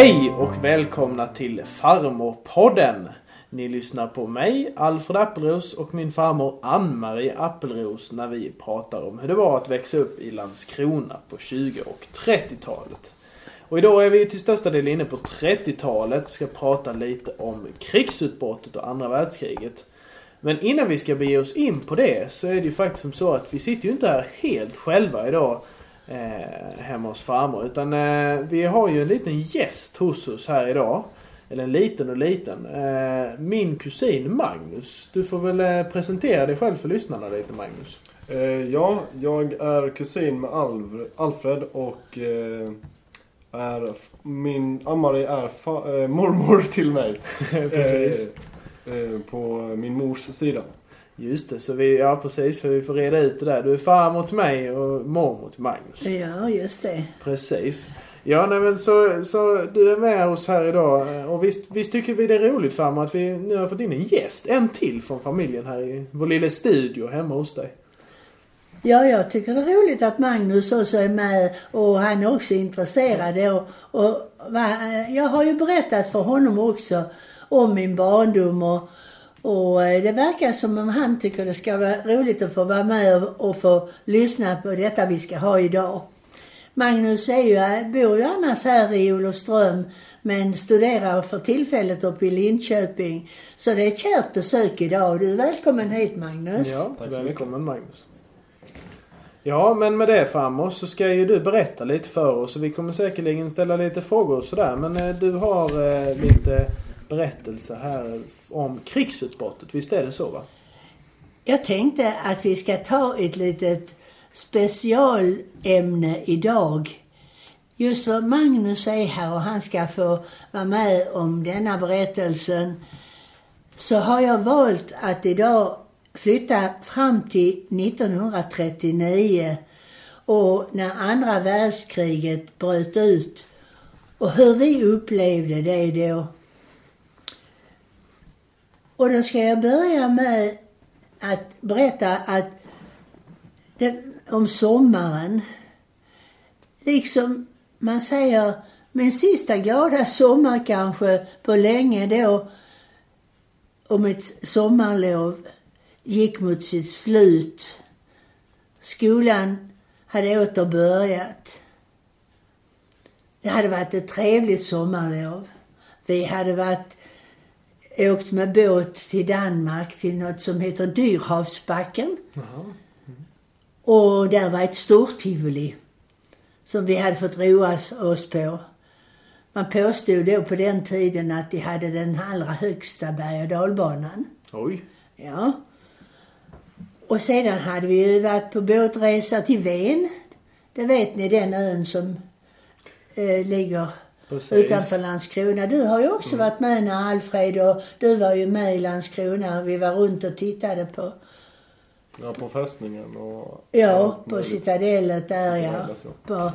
Hej och välkomna till Farmorpodden. Ni lyssnar på mig, Alfred Appelros och min farmor Ann-Marie Appelros när vi pratar om hur det var att växa upp i Landskrona på 20 och 30-talet. Och idag är vi till största del inne på 30-talet ska prata lite om krigsutbrottet och andra världskriget. Men innan vi ska bege oss in på det så är det ju faktiskt som så att vi sitter ju inte här helt själva idag eh, hemma hos farmor. Utan eh, vi har ju en liten gäst hos oss här idag. Eller en liten och liten. Eh, min kusin Magnus. Du får väl eh, presentera dig själv för lyssnarna lite Magnus. Eh, ja, jag är kusin med Alv, Alfred och eh, är, min Ann-Marie är mormor till mig. precis. På min mors sida. Just det, så vi, ja precis för vi får reda ut det där. Du är farmor till mig och mormor till Magnus. Ja, just det. Precis. Ja, nej men så, så du är med oss här idag. Och visst, visst tycker vi det är roligt farmor att vi nu har fått in en gäst. En till från familjen här i vår lilla studio hemma hos dig. Ja, jag tycker det är roligt att Magnus också är med och han är också intresserad. Och, och jag har ju berättat för honom också om min barndom och, och eh, det verkar som om han tycker det ska vara roligt att få vara med och, få lyssna på detta vi ska ha idag. Magnus är ju, bor ju annars här i Olofström men studerar för tillfället uppe i Linköping. Så det är ett kärt besök idag. Du är välkommen hit Magnus. Ja, Tack så välkommen Magnus. Ja, men med det framåt så ska ju du berätta lite för oss och vi kommer säkerligen ställa lite frågor och sådär. Men eh, du har eh, lite berättelse här om krigsutbrottet. Visst är det så va? Jag tänkte att vi ska ta ett litet specialämne idag. Just för Magnus är här och han ska få vara med om denna berättelsen. Så har jag valt att idag flytta fram till 1939 och när andra världskriget bröt ut och hur vi upplevde det då. Och då ska jag börja med att berätta att det, om sommaren. Liksom man säger, min sista glada sommar kanske på länge då, och mitt sommarlov gick mot sitt slut. Skolan hade åter börjat. Det hade varit ett trevligt sommarlov. Vi hade varit, åkt med båt till Danmark till något som heter Dyrhavsbacken. Jaha. Och där var ett stort tivoli som vi hade fått roa oss på. Man påstod då på den tiden att de hade den allra högsta berg och dalbanan. Oj. Ja. Och sedan hade vi ju varit på båtresa till Ven. Det vet ni, den ön som eh, ligger Precis. utanför Landskrona. Du har ju också varit med när Alfred och du var ju med i Landskrona. Vi var runt och tittade på, Ja, på fästningen och... ja, på. Citadellet där ja. På,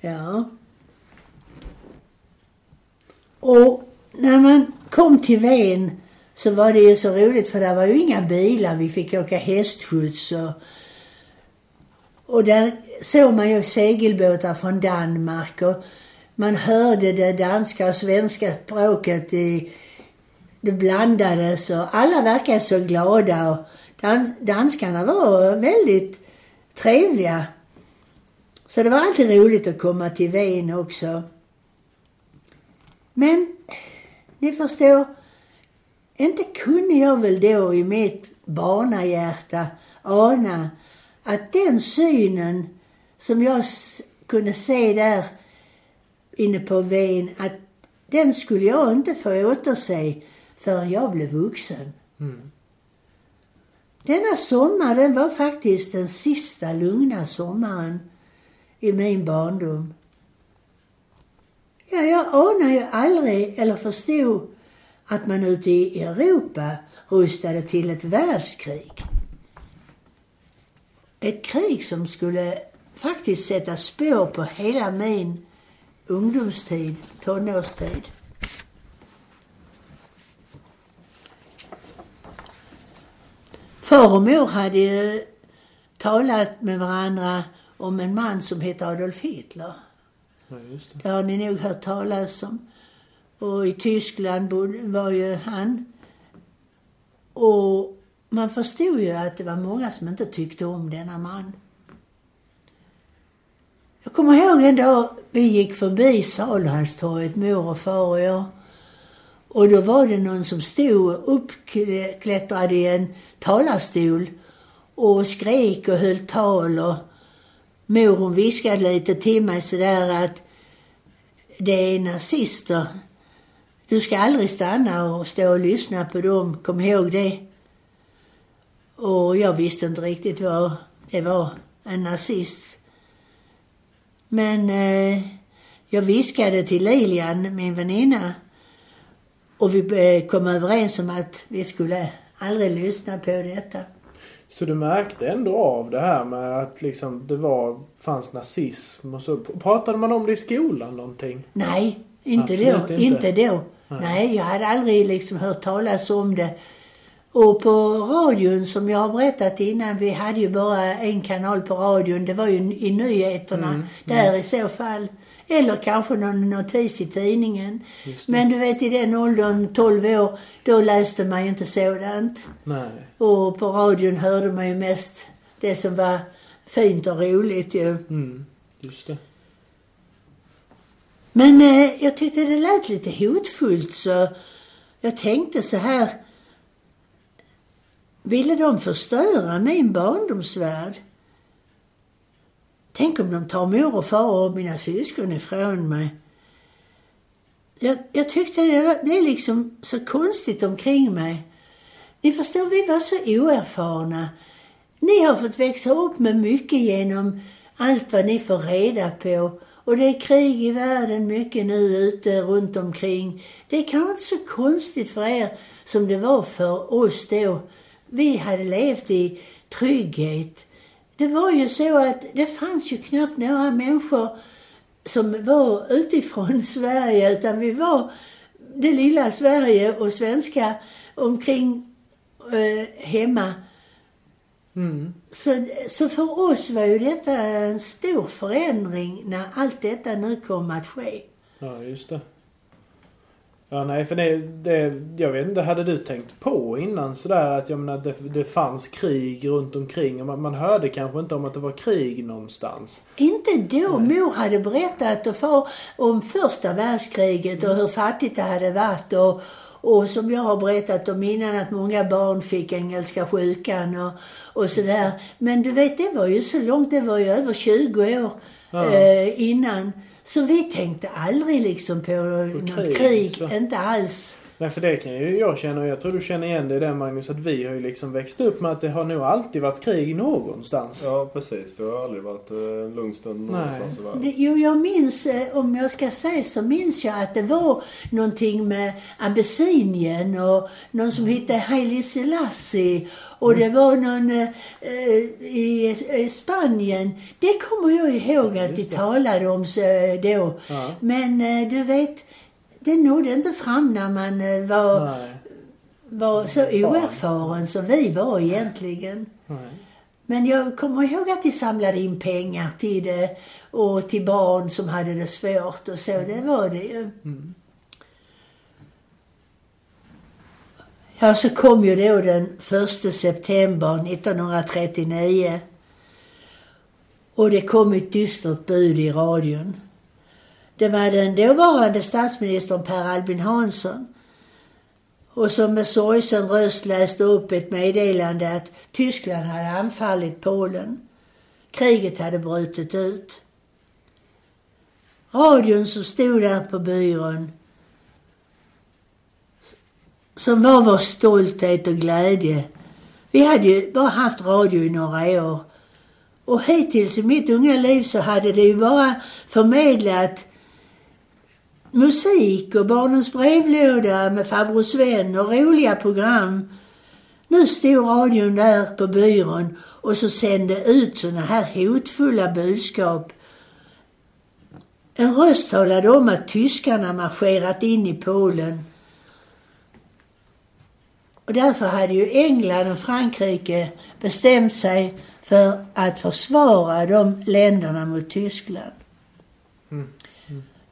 ja. Och när man kom till Ven så var det ju så roligt för det var ju inga bilar. Vi fick åka hästskjuts och, och där såg man ju segelbåtar från Danmark och man hörde det danska och svenska språket i, det blandades och alla verkade så glada och dans, danskarna var väldigt trevliga. Så det var alltid roligt att komma till Ven också. Men, ni förstår, inte kunde jag väl då i mitt barnahjärta ana att den synen som jag kunde se där inne på Ven, att den skulle jag inte få återse förrän jag blev vuxen. Mm. Denna sommar, den var faktiskt den sista lugna sommaren i min barndom. Ja, jag anade ju aldrig eller förstod att man ute i Europa rustade till ett världskrig. Ett krig som skulle faktiskt sätta spår på hela min ungdomstid, tonårstid. Far och mor hade ju talat med varandra om en man som hette Adolf Hitler. Ja, just det. Det har ni nog hört talas om. Och i Tyskland var ju han. Och man förstod ju att det var många som inte tyckte om denna man. Jag kommer ihåg en dag vi gick förbi Salhallstorget, mor och far och jag. Och då var det någon som stod uppklättrad i en talarstol och skrek och höll tal och mor hon viskade lite till mig sådär att det är nazister. Du ska aldrig stanna och stå och lyssna på dem, kom ihåg det. Och jag visste inte riktigt vad det var, en nazist. Men eh, jag viskade till Lilian, min väninna, och vi eh, kom överens om att vi skulle aldrig lyssna på detta. Så du märkte ändå av det här med att liksom det var, fanns nazism och så. Pratade man om det i skolan någonting? Nej, inte Absolut då. inte. Inte då. Nej. Nej, jag hade aldrig liksom hört talas om det. Och på radion, som jag har berättat innan, vi hade ju bara en kanal på radion. Det var ju i nyheterna Mm, där i så fall. Eller kanske någon notis i tidningen. Men du vet, i den åldern, 12 år, då läste man ju inte sådant. Nej. Och på radion hörde man ju mest det som var fint och roligt ju. Mm. Just det. Men eh, jag tyckte det lät lite hotfullt så jag tänkte så här. Ville de förstöra min barndomsvärld? Tänk om de tar mor och far och mina syskon ifrån mig. Jag, jag tyckte det var- blev liksom så konstigt omkring mig. Ni förstår, vi var så oerfarna. Ni har fått växa upp med mycket genom allt vad ni får reda på. Och det är krig i världen mycket nu ute runt omkring. Det är kanske inte så konstigt för er som det var för oss då. Vi hade levt i trygghet. Det var ju så att det fanns ju knappt några människor som var utifrån Sverige utan vi var det lilla Sverige och svenska omkring eh, hemma. Mm. Så, så för oss var ju detta en stor förändring när allt detta nu kom att ske. Ja, just det. Ja, nej, för det, det... Jag vet inte, hade du tänkt på innan sådär att jag menar, det, det fanns krig runt omkring och man, man hörde kanske inte om att det var krig någonstans? Inte då. Mor hade berättat och far om första världskriget och hur fattigt det hade varit. Och, och som jag har berättat om innan att många barn fick engelska sjukan och, och sådär. Men du vet, det var ju så långt, det var ju över 20 år Ja. eh, innan. Så vi tänkte aldrig liksom på, något krig, krig, så. inte alls. Nej, för det kan ju jag känna och jag tror du känner igen det i det Magnus, att vi har ju liksom växt upp med att det har nog alltid varit krig någonstans. Ja, precis. Det har aldrig varit eh, en lugn stund Nej. någonstans i världen. Det, jo, jag minns, eh, om jag ska säga så minns jag att det var någonting med Abessinien och någon som hette Haile Selassie och det var någon eh, i, i Spanien. Det kommer jag ihåg att de talade om så, eh, då. Ja. Men eh, du vet, det nådde inte fram när man eh, var, Nej. var så oerfaren som vi var egentligen. Nej. Men jag kommer ihåg att de samlade in pengar till det och till barn som hade det svårt och så. Det var det ju. Ja, så kom ju då den 1 september 1939. Och det kom ett dystert bud i radion. Det var den dåvarande statsministern Per Albin Hansson och som med sorgsen röst läste upp ett meddelande att Tyskland hade anfallit Polen. Kriget hade brutit ut. Radion som stod där på byrån som var vår stolthet och glädje. Vi hade ju bara haft radio i några år. Och hittills i mitt unga liv så hade det ju bara förmedlat musik och Barnens brevlåda med farbror Sven och roliga program. Nu stod radion där på byrån och så sände ut såna här hotfulla budskap. En röst talade om att tyskarna marscherat in i Polen. Och därför hade ju England och Frankrike bestämt sig för att försvara de länderna mot Tyskland. Mm.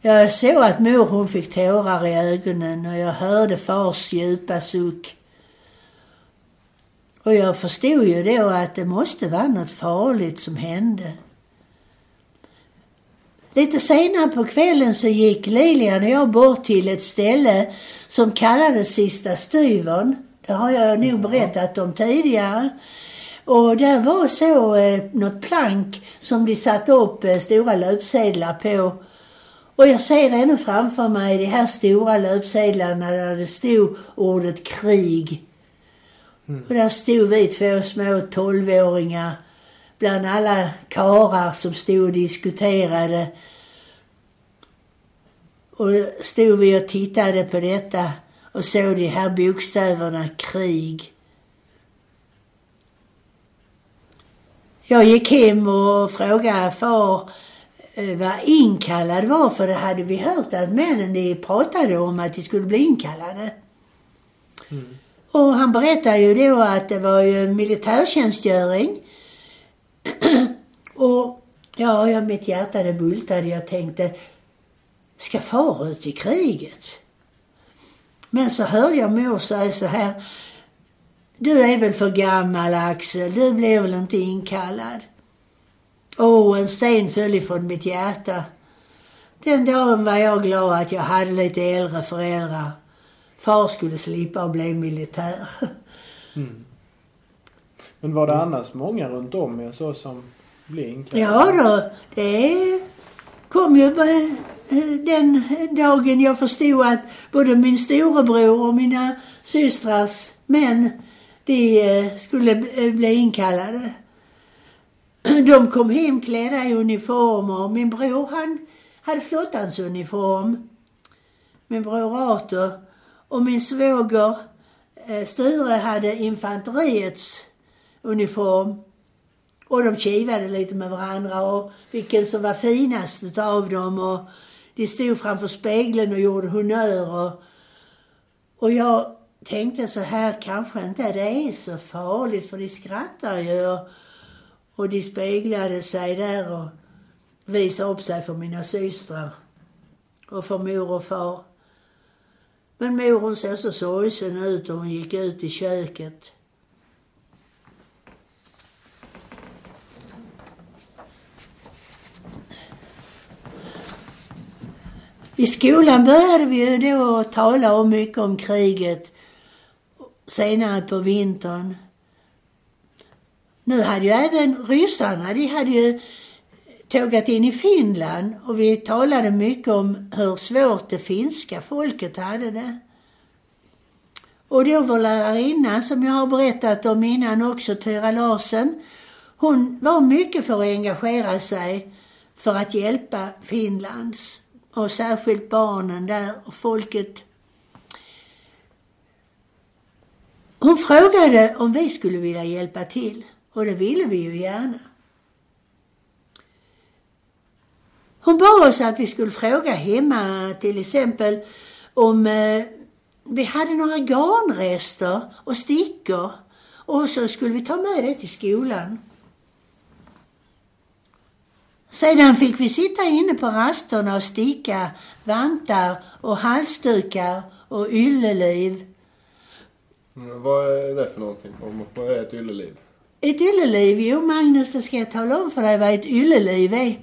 Jag såg att mor hon fick tårar i ögonen och jag hörde fars djupa suck. Och jag förstod ju då att det måste vara något farligt som hände. Lite senare på kvällen så gick Lilian och jag bort till ett ställe som kallades Sista styvern. Det har jag nog berättat om tidigare. Och där var så eh, något plank som de satte upp eh, stora löpsedlar på. Och jag ser ännu framför mig de här stora löpsedlarna där det stod ordet krig. Mm. Och där stod vi två små tolvåringar bland alla karar som stod och diskuterade. Och stod vi och tittade på detta och såg de här bokstäverna krig. Jag gick hem och frågade far vad inkallad var för det hade vi hört att männen de pratade om att de skulle bli inkallade. Mm. Och han berättade ju då att det var ju militärtjänstgöring. och ja, ja, mitt hjärta det bultade. Jag tänkte, ska far ut i kriget? Men så hörde jag mor säga så här, du är väl för gammal Axel, du blir väl inte inkallad? Åh, oh, en sten föll ifrån mitt hjärta. Den dagen var jag glad att jag hade lite äldre föräldrar. Far skulle slippa att bli militär. Mm. Men var det annars många runt om er så som blev inkallade? Ja då, det kom ju den dagen jag förstod att både min storebror och mina systrars män de eh, skulle eh, bli inkallade. De kom hem klädda i uniformer. Min bror han hade flottans uniform. Min bror Arthur. Och min svåger eh, Sture hade infanteriets uniform. Och de kivade lite med varandra och vilken som var finast utav dem. Och de stod framför spegeln och gjorde honnör. Och, och jag tänkte så här, kanske inte det är så farligt för de skrattar ju och, och de speglade sig där och visade upp sig för mina systrar och för mor och far. Men mor hon såg så sorgsen ut och hon gick ut i köket. I skolan började vi ju då tala om mycket om kriget senare på vintern. Nu hade ju även ryssarna, de hade ju tågat in i Finland och vi talade mycket om hur svårt det finska folket hade det. Och då vår lärarinna, som jag har berättat om innan också, Tyra Larsen, hon var mycket för att engagera sig för att hjälpa Finlands och särskilt barnen där och folket Hon frågade om vi skulle vilja hjälpa till och det ville vi ju gärna. Hon bad oss att vi skulle fråga hemma till exempel om eh, vi hade några garnrester och stickor och så skulle vi ta med det till skolan. Sedan fick vi sitta inne på rasterna och sticka vantar och halsdukar och ylleliv mm, vad är det för någonting? Vad är ett ylleliv? Ett ylleliv? Jo, Magnus, det ska jag tala om för dig vad ett ylleliv är.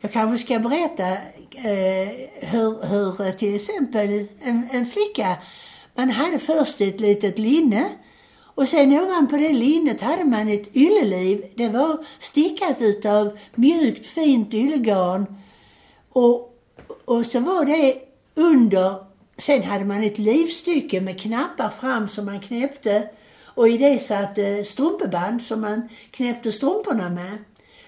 Jag kanske ska berätta eh, hur, hur eh, till exempel en, en flicka, man hade först ett litet linne och sen ovanpå det linnet hade man ett ylleliv. Det var stickat utav mjukt fint yllegarn. Och, och så var det under Sen hade man ett livstycke med knappar fram som man knäppte och i det satt eh, strumpeband som man knäppte strumporna med.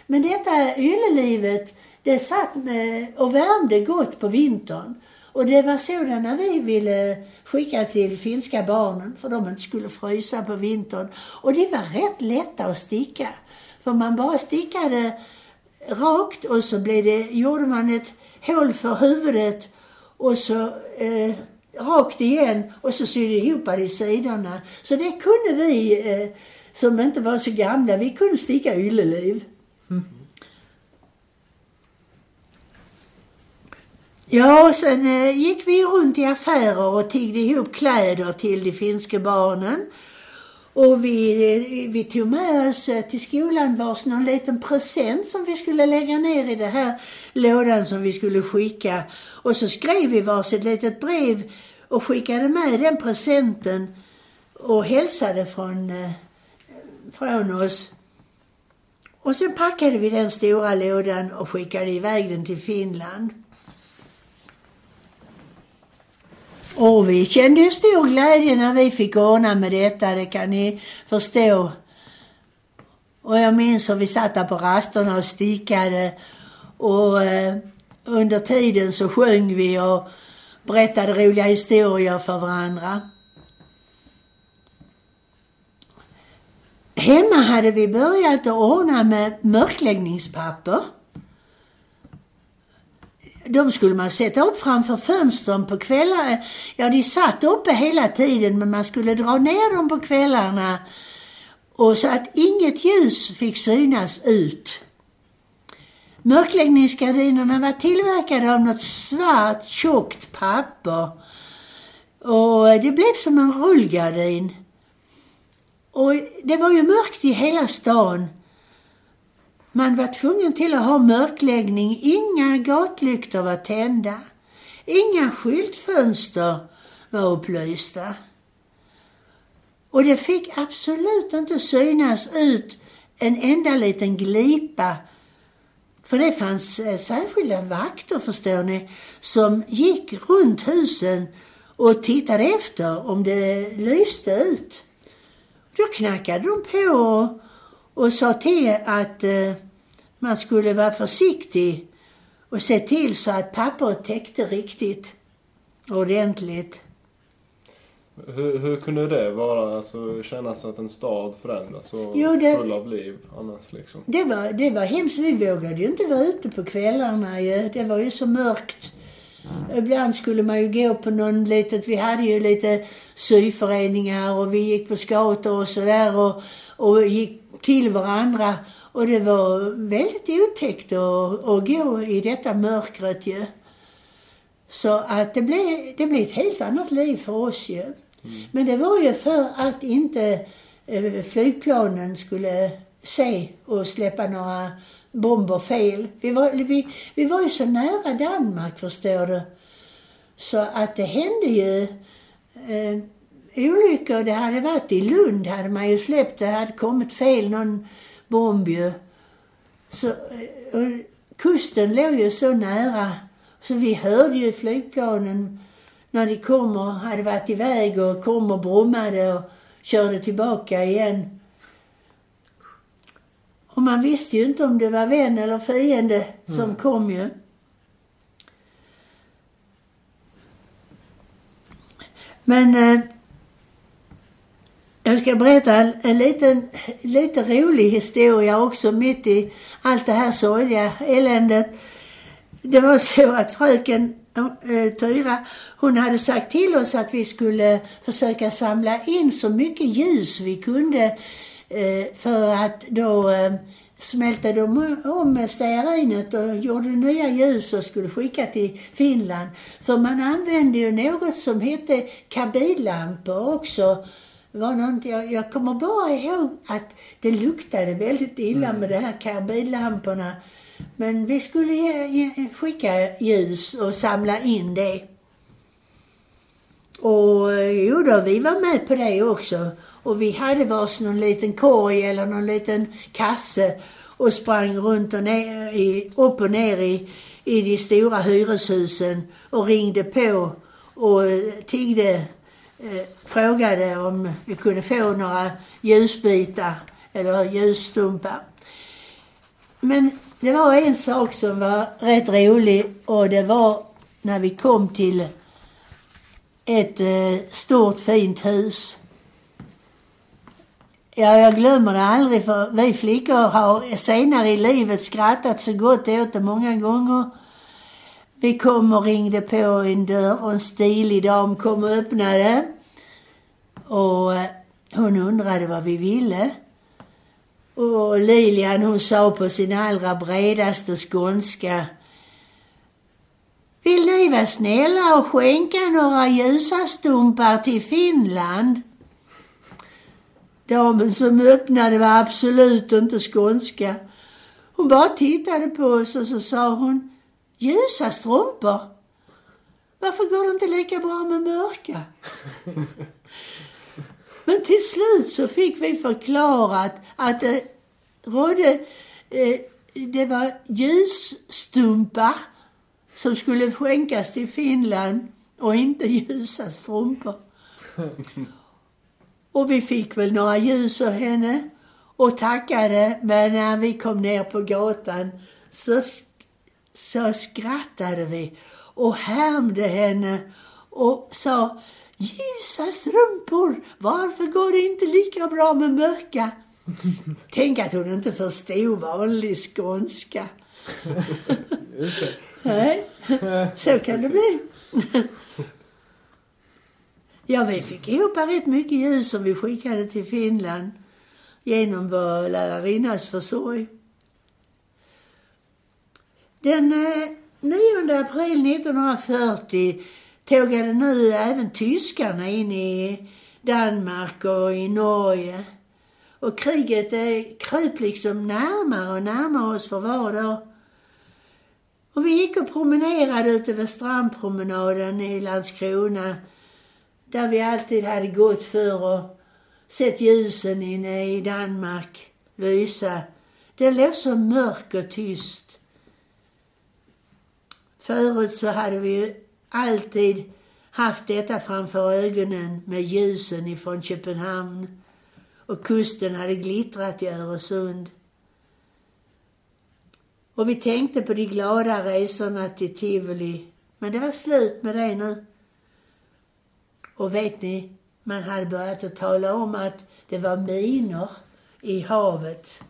Men detta yllelivet, det satt med och värmde gott på vintern. Och det var sådana vi ville skicka till finska barnen för de inte skulle frysa på vintern. Och det var rätt lätta att sticka. För man bara stickade rakt och så blev det, gjorde man ett hål för huvudet och så eh, rakt igen och så sydde ihop det i sidorna. Så det kunde vi eh, som inte var så gamla, vi kunde sticka ylleliv. Mm. Ja, och sen eh, gick vi runt i affärer och tiggde ihop kläder till de finska barnen. Och vi, vi tog med oss eh, till skolan vars någon liten present som vi skulle lägga ner i den här lådan som vi skulle skicka. Och så skrev vi varsitt litet brev och skickade med den presenten och hälsade från, eh, från oss. Och sen packade vi den stora lådan och skickade iväg den till Finland. Och vi kände ju stor glädje när vi fick ordna med detta, det kan ni förstå. Och jag minns hur vi satt där på rasterna och stickade och eh, under tiden så sjöng vi och berättade roliga historier för varandra. Hemma hade vi börjat att ordna med mörkläggningspapper. De skulle man sätta upp framför fönstren på kvällarna. Ja, de satt uppe hela tiden men man skulle dra ner dem på kvällarna och så att inget ljus fick synas ut. Mörkläggningsgardinerna var tillverkade av något svart tjockt papper och det blev som en rullgardin. Och det var ju mörkt i hela stan. Man var tvungen till att ha mörkläggning. Inga gatlyktor var tända. Inga skyltfönster var upplysta. Och det fick absolut inte synas ut en enda liten glipa. För det fanns eh, särskilda vakter, förstår ni, som gick runt husen och tittade efter om det lyste ut. Då knackade de på och, och sa till att eh, man skulle vara försiktig och se till så att pappret täckte riktigt ordentligt. Hur, hur kunde det vara, alltså kännas att en stad förändras och Jo, det- full av liv annars liksom? Det var, det var hemskt. Vi vågade ju inte vara ute på kvällarna ju. Det var ju så mörkt. Ibland skulle man ju gå på någon litet, vi hade ju lite syföreningar och vi gick på scouter och sådär och, och gick till varandra. Och det var väldigt otäckt att, att gå i detta mörkret ju. Så att det blev, det blev ett helt annat liv för oss ju. Men det var ju för att inte eh, flygplanen skulle se och släppa några bomber fel. Vi var, vi, vi var ju så nära Danmark förstår du. Så att det hände ju eh, olyckor. Det hade varit i Lund hade man ju släppt, det hade kommit fel någon bomb ju. Så, eh, och kusten låg ju så nära så vi hörde ju flygplanen när de kom och hade varit iväg och kom och brummade och körde tillbaka igen. Och man visste ju inte om det var vän eller fiende som kom ju. Men eh, jag ska berätta en, en liten, lite rolig historia också mitt i allt det här sorgliga eländet. Det var så att fröken äh, Tyra, hon hade sagt till oss att vi skulle försöka samla in så mycket ljus vi kunde äh, för att då eh, äh, smälte de om stearinet och gjorde nya ljus och skulle skicka till Finland. För man använde ju något som hette kabillampor också. Var något, jag, jag kommer bara ihåg att det luktade väldigt illa med de här karbidlamporna. Men vi skulle ge, ge, skicka ljus och samla in det. Och jo då, vi var med på det också. Och vi hade vars någon liten korg eller någon liten kasse och sprang runt och ner, i, upp och ner i, i de stora hyreshusen och ringde på och tiggde, eh, frågade om vi kunde få några ljusbitar eller ljusstumpar. Men det var en sak som var rätt rolig och det var när vi kom till ett eh, stort fint hus. Ja, jag glömmer det aldrig för vi flickor har senare i livet skrattat så gott åt det många gånger. Vi kom och ringde på en dörr och en stilig dam kom och öppnade. Och eh, hon undrade vad vi ville. Och Lilian hon sa på sin allra bredaste skånska Vill ni vara snälla och skänka några ljusa stumpar till Finland? Damen som öppnade var absolut inte skånska. Hon bara tittade på oss och så sa hon, ljusa strumpor? Varför går det inte lika bra med mörka? Men till slut så fick vi förklarat att det rådde, eh, det var ljusstumpar som skulle skänkas till Finland och inte ljusa strumpor. Och vi fick väl några ljus av henne och tackade, men när vi kom ner på gatan så, så skrattade vi och härmde henne och sa Ljusa strumpor, varför går det inte lika bra med mörka? Tänk att hon inte förstod vanlig skånska. Just det. Nej, så kan det bli. Ja, vi fick ihop rätt mycket ljus som vi skickade till Finland genom vår lärarinnas försorg. Den eh, 9 april 1940 tågade nu även tyskarna in i Danmark och i Norge. Och kriget kröp liksom närmare och närmare oss för var dag. Och vi gick och promenerade ute vid strandpromenaden i Landskrona. Där vi alltid hade gått för och sett ljusen inne i Danmark lysa. Det låg så mörkt och tyst. Förut så hade vi ju alltid haft detta framför ögonen med ljusen ifrån Köpenhamn och kusten hade glittrat i Öresund. Och vi tänkte på de glada resorna till Tivoli. Men det var slut med det nu. Och vet ni, man hade börjat att tala om att det var minor i havet.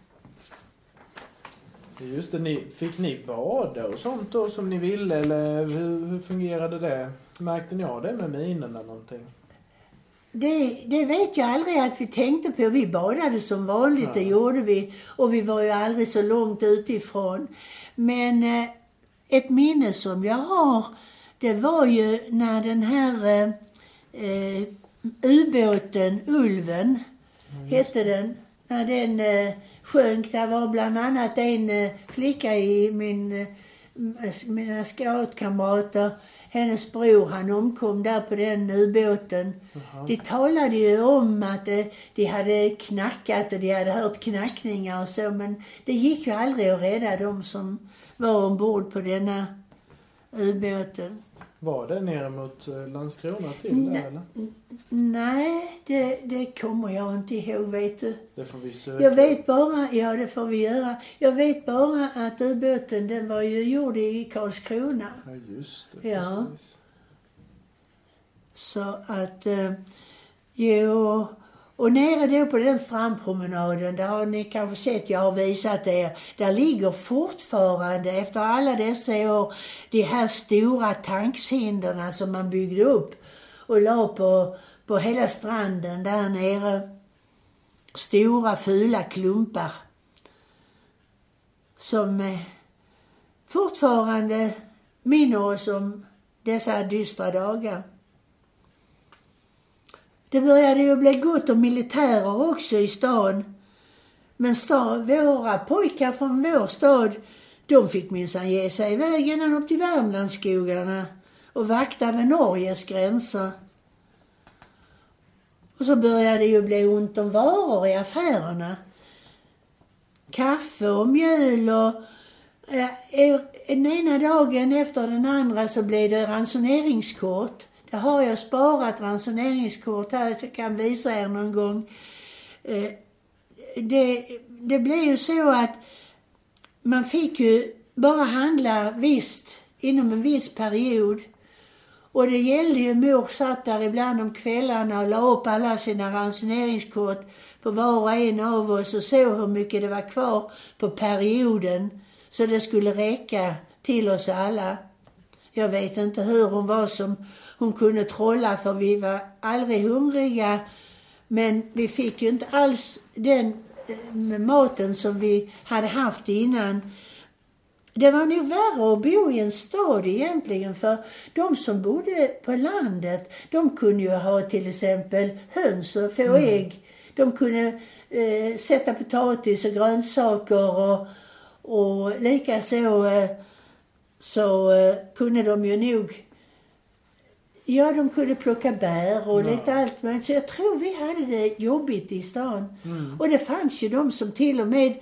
Just det, ni, fick ni bada och sånt då som ni ville eller hur, hur fungerade det? Märkte ni av det med minerna någonting? Det, det vet jag aldrig att vi tänkte på. Vi badade som vanligt, Ja. det gjorde vi. Och vi var ju aldrig så långt utifrån. Men eh, ett minne som jag har, det var ju när den här eh, eh, ubåten Ulven, hette den, när den eh, sjönk. Där var bland annat en eh, flicka i min, eh, mina scoutkamrater. Hennes bror, han omkom där på den ubåten. De talade ju om att eh, de hade knackat och de hade hört knackningar och så, men det gick ju aldrig att rädda dem som var ombord på denna ubåten. Var det ner mot eh, Landskrona till Nej. där eller? Nej, det, det kommer jag inte ihåg, vet du. Det får vi söka. Jag vet bara, ja det får vi göra. Jag vet bara att ubåten den var ju gjord i Karlskrona. Ja, just det. Ja. Precis. Så att, eh, jo. Och nere då på den strandpromenaden, där har ni kanske sett, jag har visat er, där ligger fortfarande efter alla dessa år de här stora tankshindren som man byggde upp och la på, på hela stranden där nere. Stora fula klumpar. Som eh, fortfarande minner oss om dessa dystra dagar. Det började ju bli gott om militärer också i stan. Men stad, våra pojkar från vår stad, de fick minsann ge sig iväg ända upp till Värmlandsskogarna och vakta vid Norges gränser. Och så började det ju bli ont om varor i affärerna. Kaffe och mjöl och eh, e, den ena dagen efter den andra så blev det ransoneringskort. Där har jag sparat ransoneringskort här, jag kan visa er någon gång. Eh, det, det blev ju så att man fick ju bara handla visst inom en viss period. Och det gällde ju, mor satt där ibland om kvällarna och la upp alla sina ransoneringskort på var och en av oss och såg hur mycket det var kvar på perioden. Så det skulle räcka till oss alla. Jag vet inte hur hon var som hon kunde trolla för vi var aldrig hungriga. Men vi fick ju inte alls den eh, maten som vi hade haft innan. det var nog värre att bo i en stad egentligen för de som bodde på landet de kunde ju ha till exempel höns och få ägg. De kunde eh, sätta potatis och grönsaker och, och likaså eh, så eh, kunde de ju nog Ja, de kunde plocka bär och Ja. lite allt möjligt. Så jag tror vi hade det jobbigt i stan. Och det fanns ju de som till och med...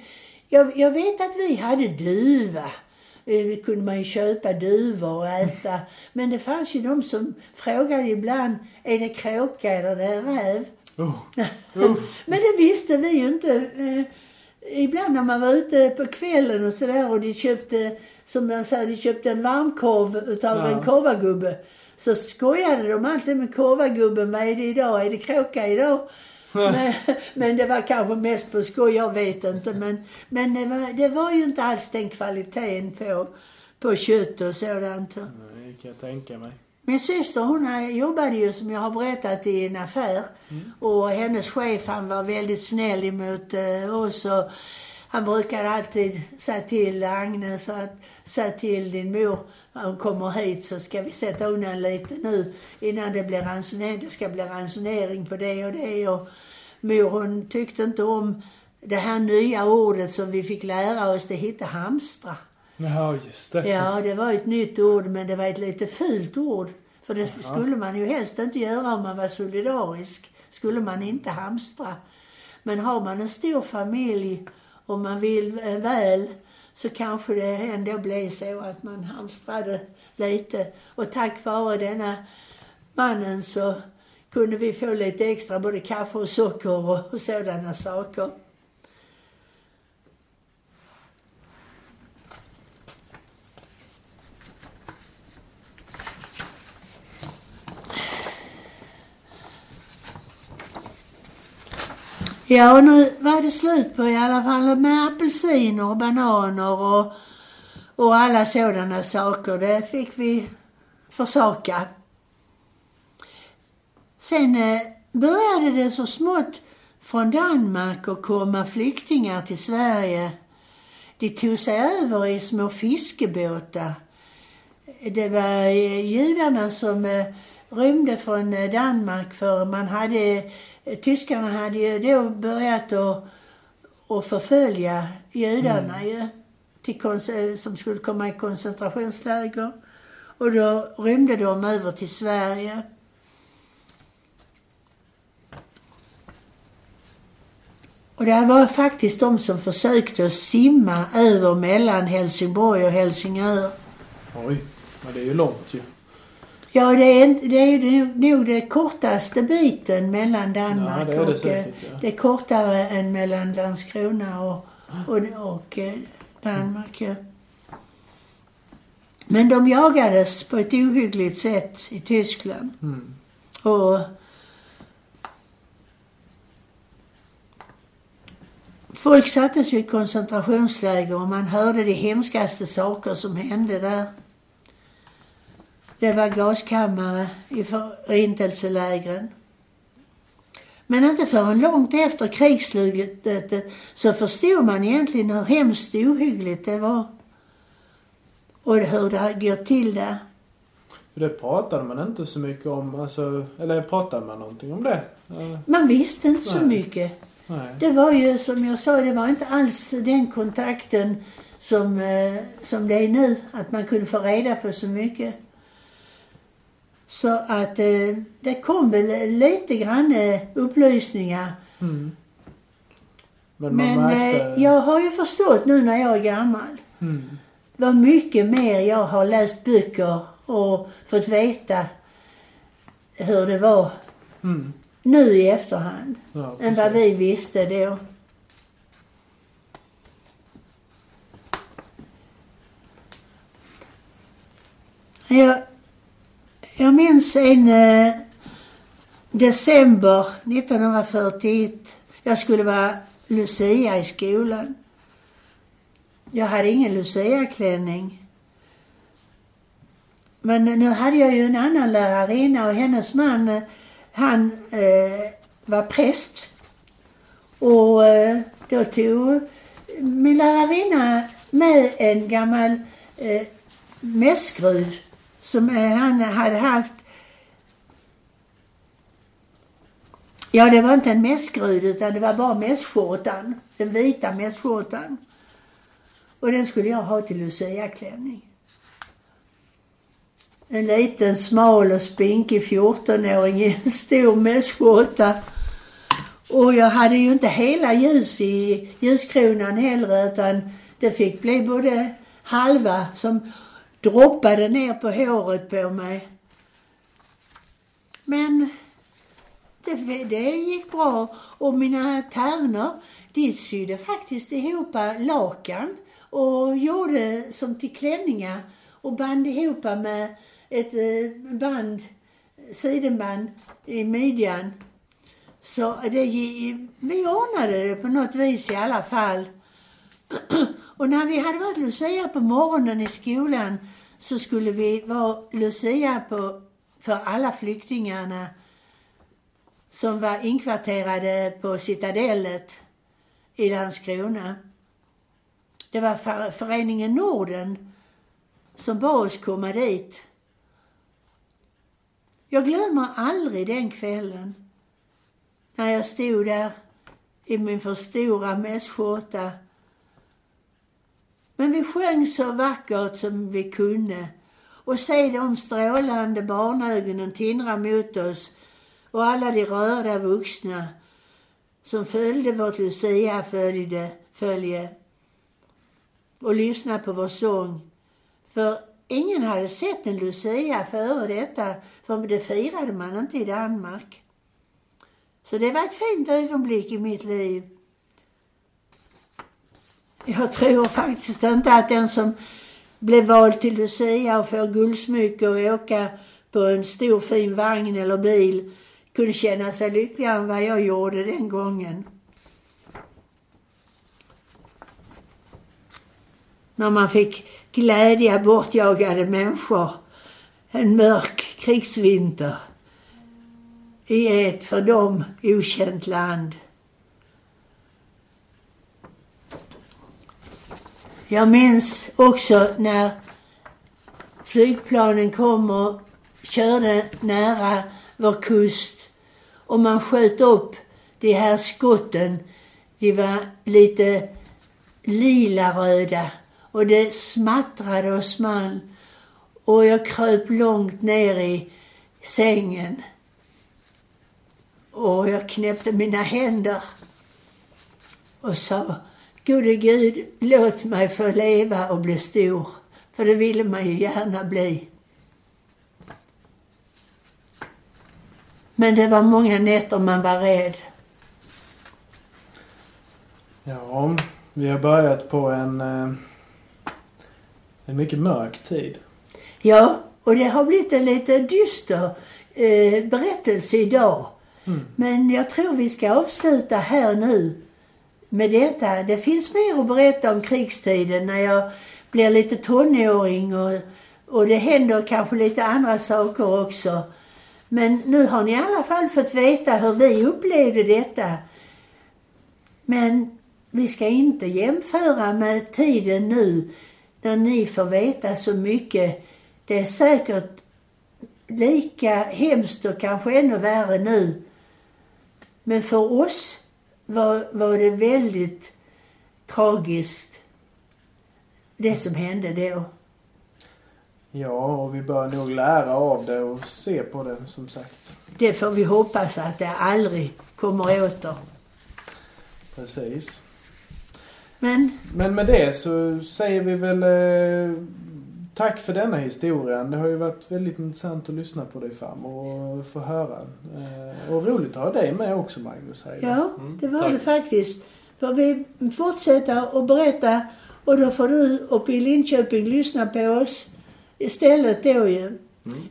Jag, jag vet att vi hade duva. Eh, kunde man ju köpa duvor och äta. Men det fanns ju de som frågade ibland, är det kråka eller är det räv? Oh. Men det visste vi ju inte. Eh, ibland när man var ute på kvällen och sådär och de köpte, som man säger, de köpte en varmkorv utav Ja. en korvagubbe. Så skojade de alltid med korvagubben. Vad är det idag? Är det kråka idag? men, men det var kanske mest på skoj, jag vet inte. Men, men det, var, det var ju inte alls den kvaliteten på, på kött och sådant. Nej, kan jag tänka mig. Min syster hon jobbade ju som jag har berättat i en affär. Och hennes chef han var väldigt snäll emot eh, oss. Och han brukade alltid säga till Agnes att säga till din mor när hon kommer hit så ska vi sätta undan lite nu innan det blir ransonering. Det ska bli ransonering på det och det. Och mor hon tyckte inte om det här nya ordet som vi fick lära oss. Det hette hamstra. Ja, just det. Ja, det var ett nytt ord men det var ett lite fult ord. För det skulle man ju helst inte göra om man var solidarisk. Skulle man inte hamstra. Men har man en stor familj om man vill eh, väl så kanske det ändå blev så att man hamstrade lite. Och tack vare denna mannen så kunde vi få lite extra både kaffe och socker och sådana saker. Ja, och nu var det slut på i alla fall med apelsiner och bananer och, och alla sådana saker. Det fick vi försaka. Sen eh, började det så smått från Danmark att komma flyktingar till Sverige. De tog sig över i små fiskebåtar. Det var eh, judarna som eh, rymde från eh, Danmark för man hade, eh, tyskarna hade ju då börjat att, att förfölja judarna ju, till, konce- som skulle komma i koncentrationsläger. Och då rymde de över till Sverige. Och det var faktiskt de som försökte att simma över mellan Helsingborg och Helsingör. Oj, men det är ju långt ju. Ja, det är, inte- det är nog det kortaste biten mellan Danmark Ja, det det och säkert, eh, ja. det är kortare än mellan Landskrona och, och, och eh, Danmark. Ja. Men de jagades på ett ohyggligt sätt i Tyskland. Mm. Och Folk sattes i koncentrationsläger och man hörde de hemskaste saker som hände där. Det var gaskammare i förintelselägren. Men inte förrän långt efter krigsslutet så förstod man egentligen hur hemskt ohyggligt det var. Och hur det går till där. Det pratade man inte så mycket om. Alltså, eller pratade man någonting om det? Eh, Man visste inte så Nej. mycket. nej. Det var ju som jag sa, det var inte alls den kontakten som, eh, som det är nu. Att man kunde få reda på så mycket. Så att eh, det kom väl lite grann eh, upplysningar. Mm. Men Men märkte... eh, jag har ju förstått nu när jag är gammal Mm. vad mycket mer jag har läst böcker och fått veta hur det var Mm. nu i efterhand. Ja, än vad vi visste då. Jag, jag minns en eh, december 1941. Jag skulle vara Lucia i skolan. Jag hade ingen Lucia-klänning. Men nu hade jag ju en annan lärarinna och hennes man, eh, han eh, var präst. Och eh, då tog min lärarinna med en gammal eh, mässskruv som han hade haft. Ja, det var inte en mässgrud utan det var bara mässkjortan. Den vita mässkjortan. Och den skulle jag ha till luciaklänning. En liten smal och spinkig 14-åring i en stor mässkjorta. Och jag hade ju inte hela ljus i ljuskronan heller utan det fick bli både halva som droppade ner på håret på mig. Men det, det gick bra och mina tärnor, de sydde faktiskt ihop lakan och gjorde som till klänningar och band ihop med ett eh, band, sidenband i midjan. Så det, vi ordnade det på något vis i alla fall. Och när vi hade varit Lucia på morgonen i skolan så skulle vi vara Lucia på, för alla flyktingarna som var inkvarterade på Citadellet i Landskrona. Det var föreningen Norden som bad oss komma dit. Jag glömmer aldrig den kvällen. När jag stod där i min för stora mässkjorta. Men vi sjöng så vackert som vi kunde och se de strålande barnögonen tindra mot oss och alla de rörda vuxna som följde vårt Lucia-följe och lyssnade på vår sång. För ingen hade sett en Lucia före detta, för det firade man inte i Danmark. Så det var ett fint ögonblick i mitt liv. Jag tror faktiskt inte att den som blev vald till Lucia och får guldsmycke och åka på en stor fin vagn eller bil kunde känna sig lyckligare än vad jag gjorde den gången. När man fick glädja bortjagade människor en mörk krigsvinter i ett för dem okänt land. Jag minns också när flygplanen kom och körde nära vår kust och man sköt upp de här skotten. De var lite lila-röda och det smattrade och small. Och jag kröp långt ner i sängen. Och jag knäppte mina händer och sa Gode Gud, låt mig få leva och bli stor. För det ville man ju gärna bli. Men det var många nätter man var rädd. Ja, vi har börjat på en, eh, en mycket mörk tid. Ja, och det har blivit en lite dyster eh, berättelse idag. Mm. Men jag tror vi ska avsluta här nu med detta. Det finns mer att berätta om krigstiden när jag blir lite tonåring och, och det händer kanske lite andra saker också. Men nu har ni i alla fall fått veta hur vi upplevde detta. Men vi ska inte jämföra med tiden nu när ni får veta så mycket. Det är säkert lika hemskt och kanske ännu värre nu. Men för oss var, var det väldigt tragiskt, det som hände då. Ja, och vi bör nog lära av det och se på det som sagt. Det får vi hoppas att det aldrig kommer åter. Precis. Men... Men med det så säger vi väl eh, tack för denna historien. Det har ju varit väldigt intressant att lyssna på dig fram och få höra. Eh, och roligt att ha dig med också Magnus. Här ja, mm, det var tack. det faktiskt. För vi fortsätter att berätta och då får du uppe i Linköping lyssna på oss istället då ju. Mm.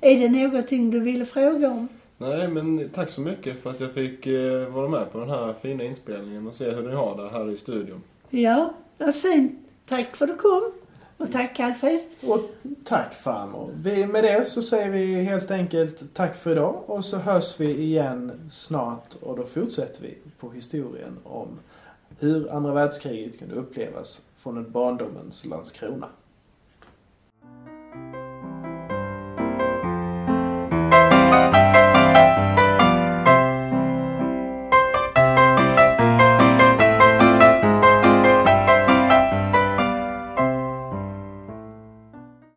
Är det någonting du ville fråga om? Nej, men tack så mycket för att jag fick eh, vara med på den här fina inspelningen och se hur ni har det här i studion. Ja, vad fint. Tack för att du kom. Och tack Alfred. Och tack farmor. Vi, med det så säger vi helt enkelt tack för idag och så hörs vi igen snart och då fortsätter vi på historien om hur andra världskriget kunde upplevas från ett barndomens Landskrona.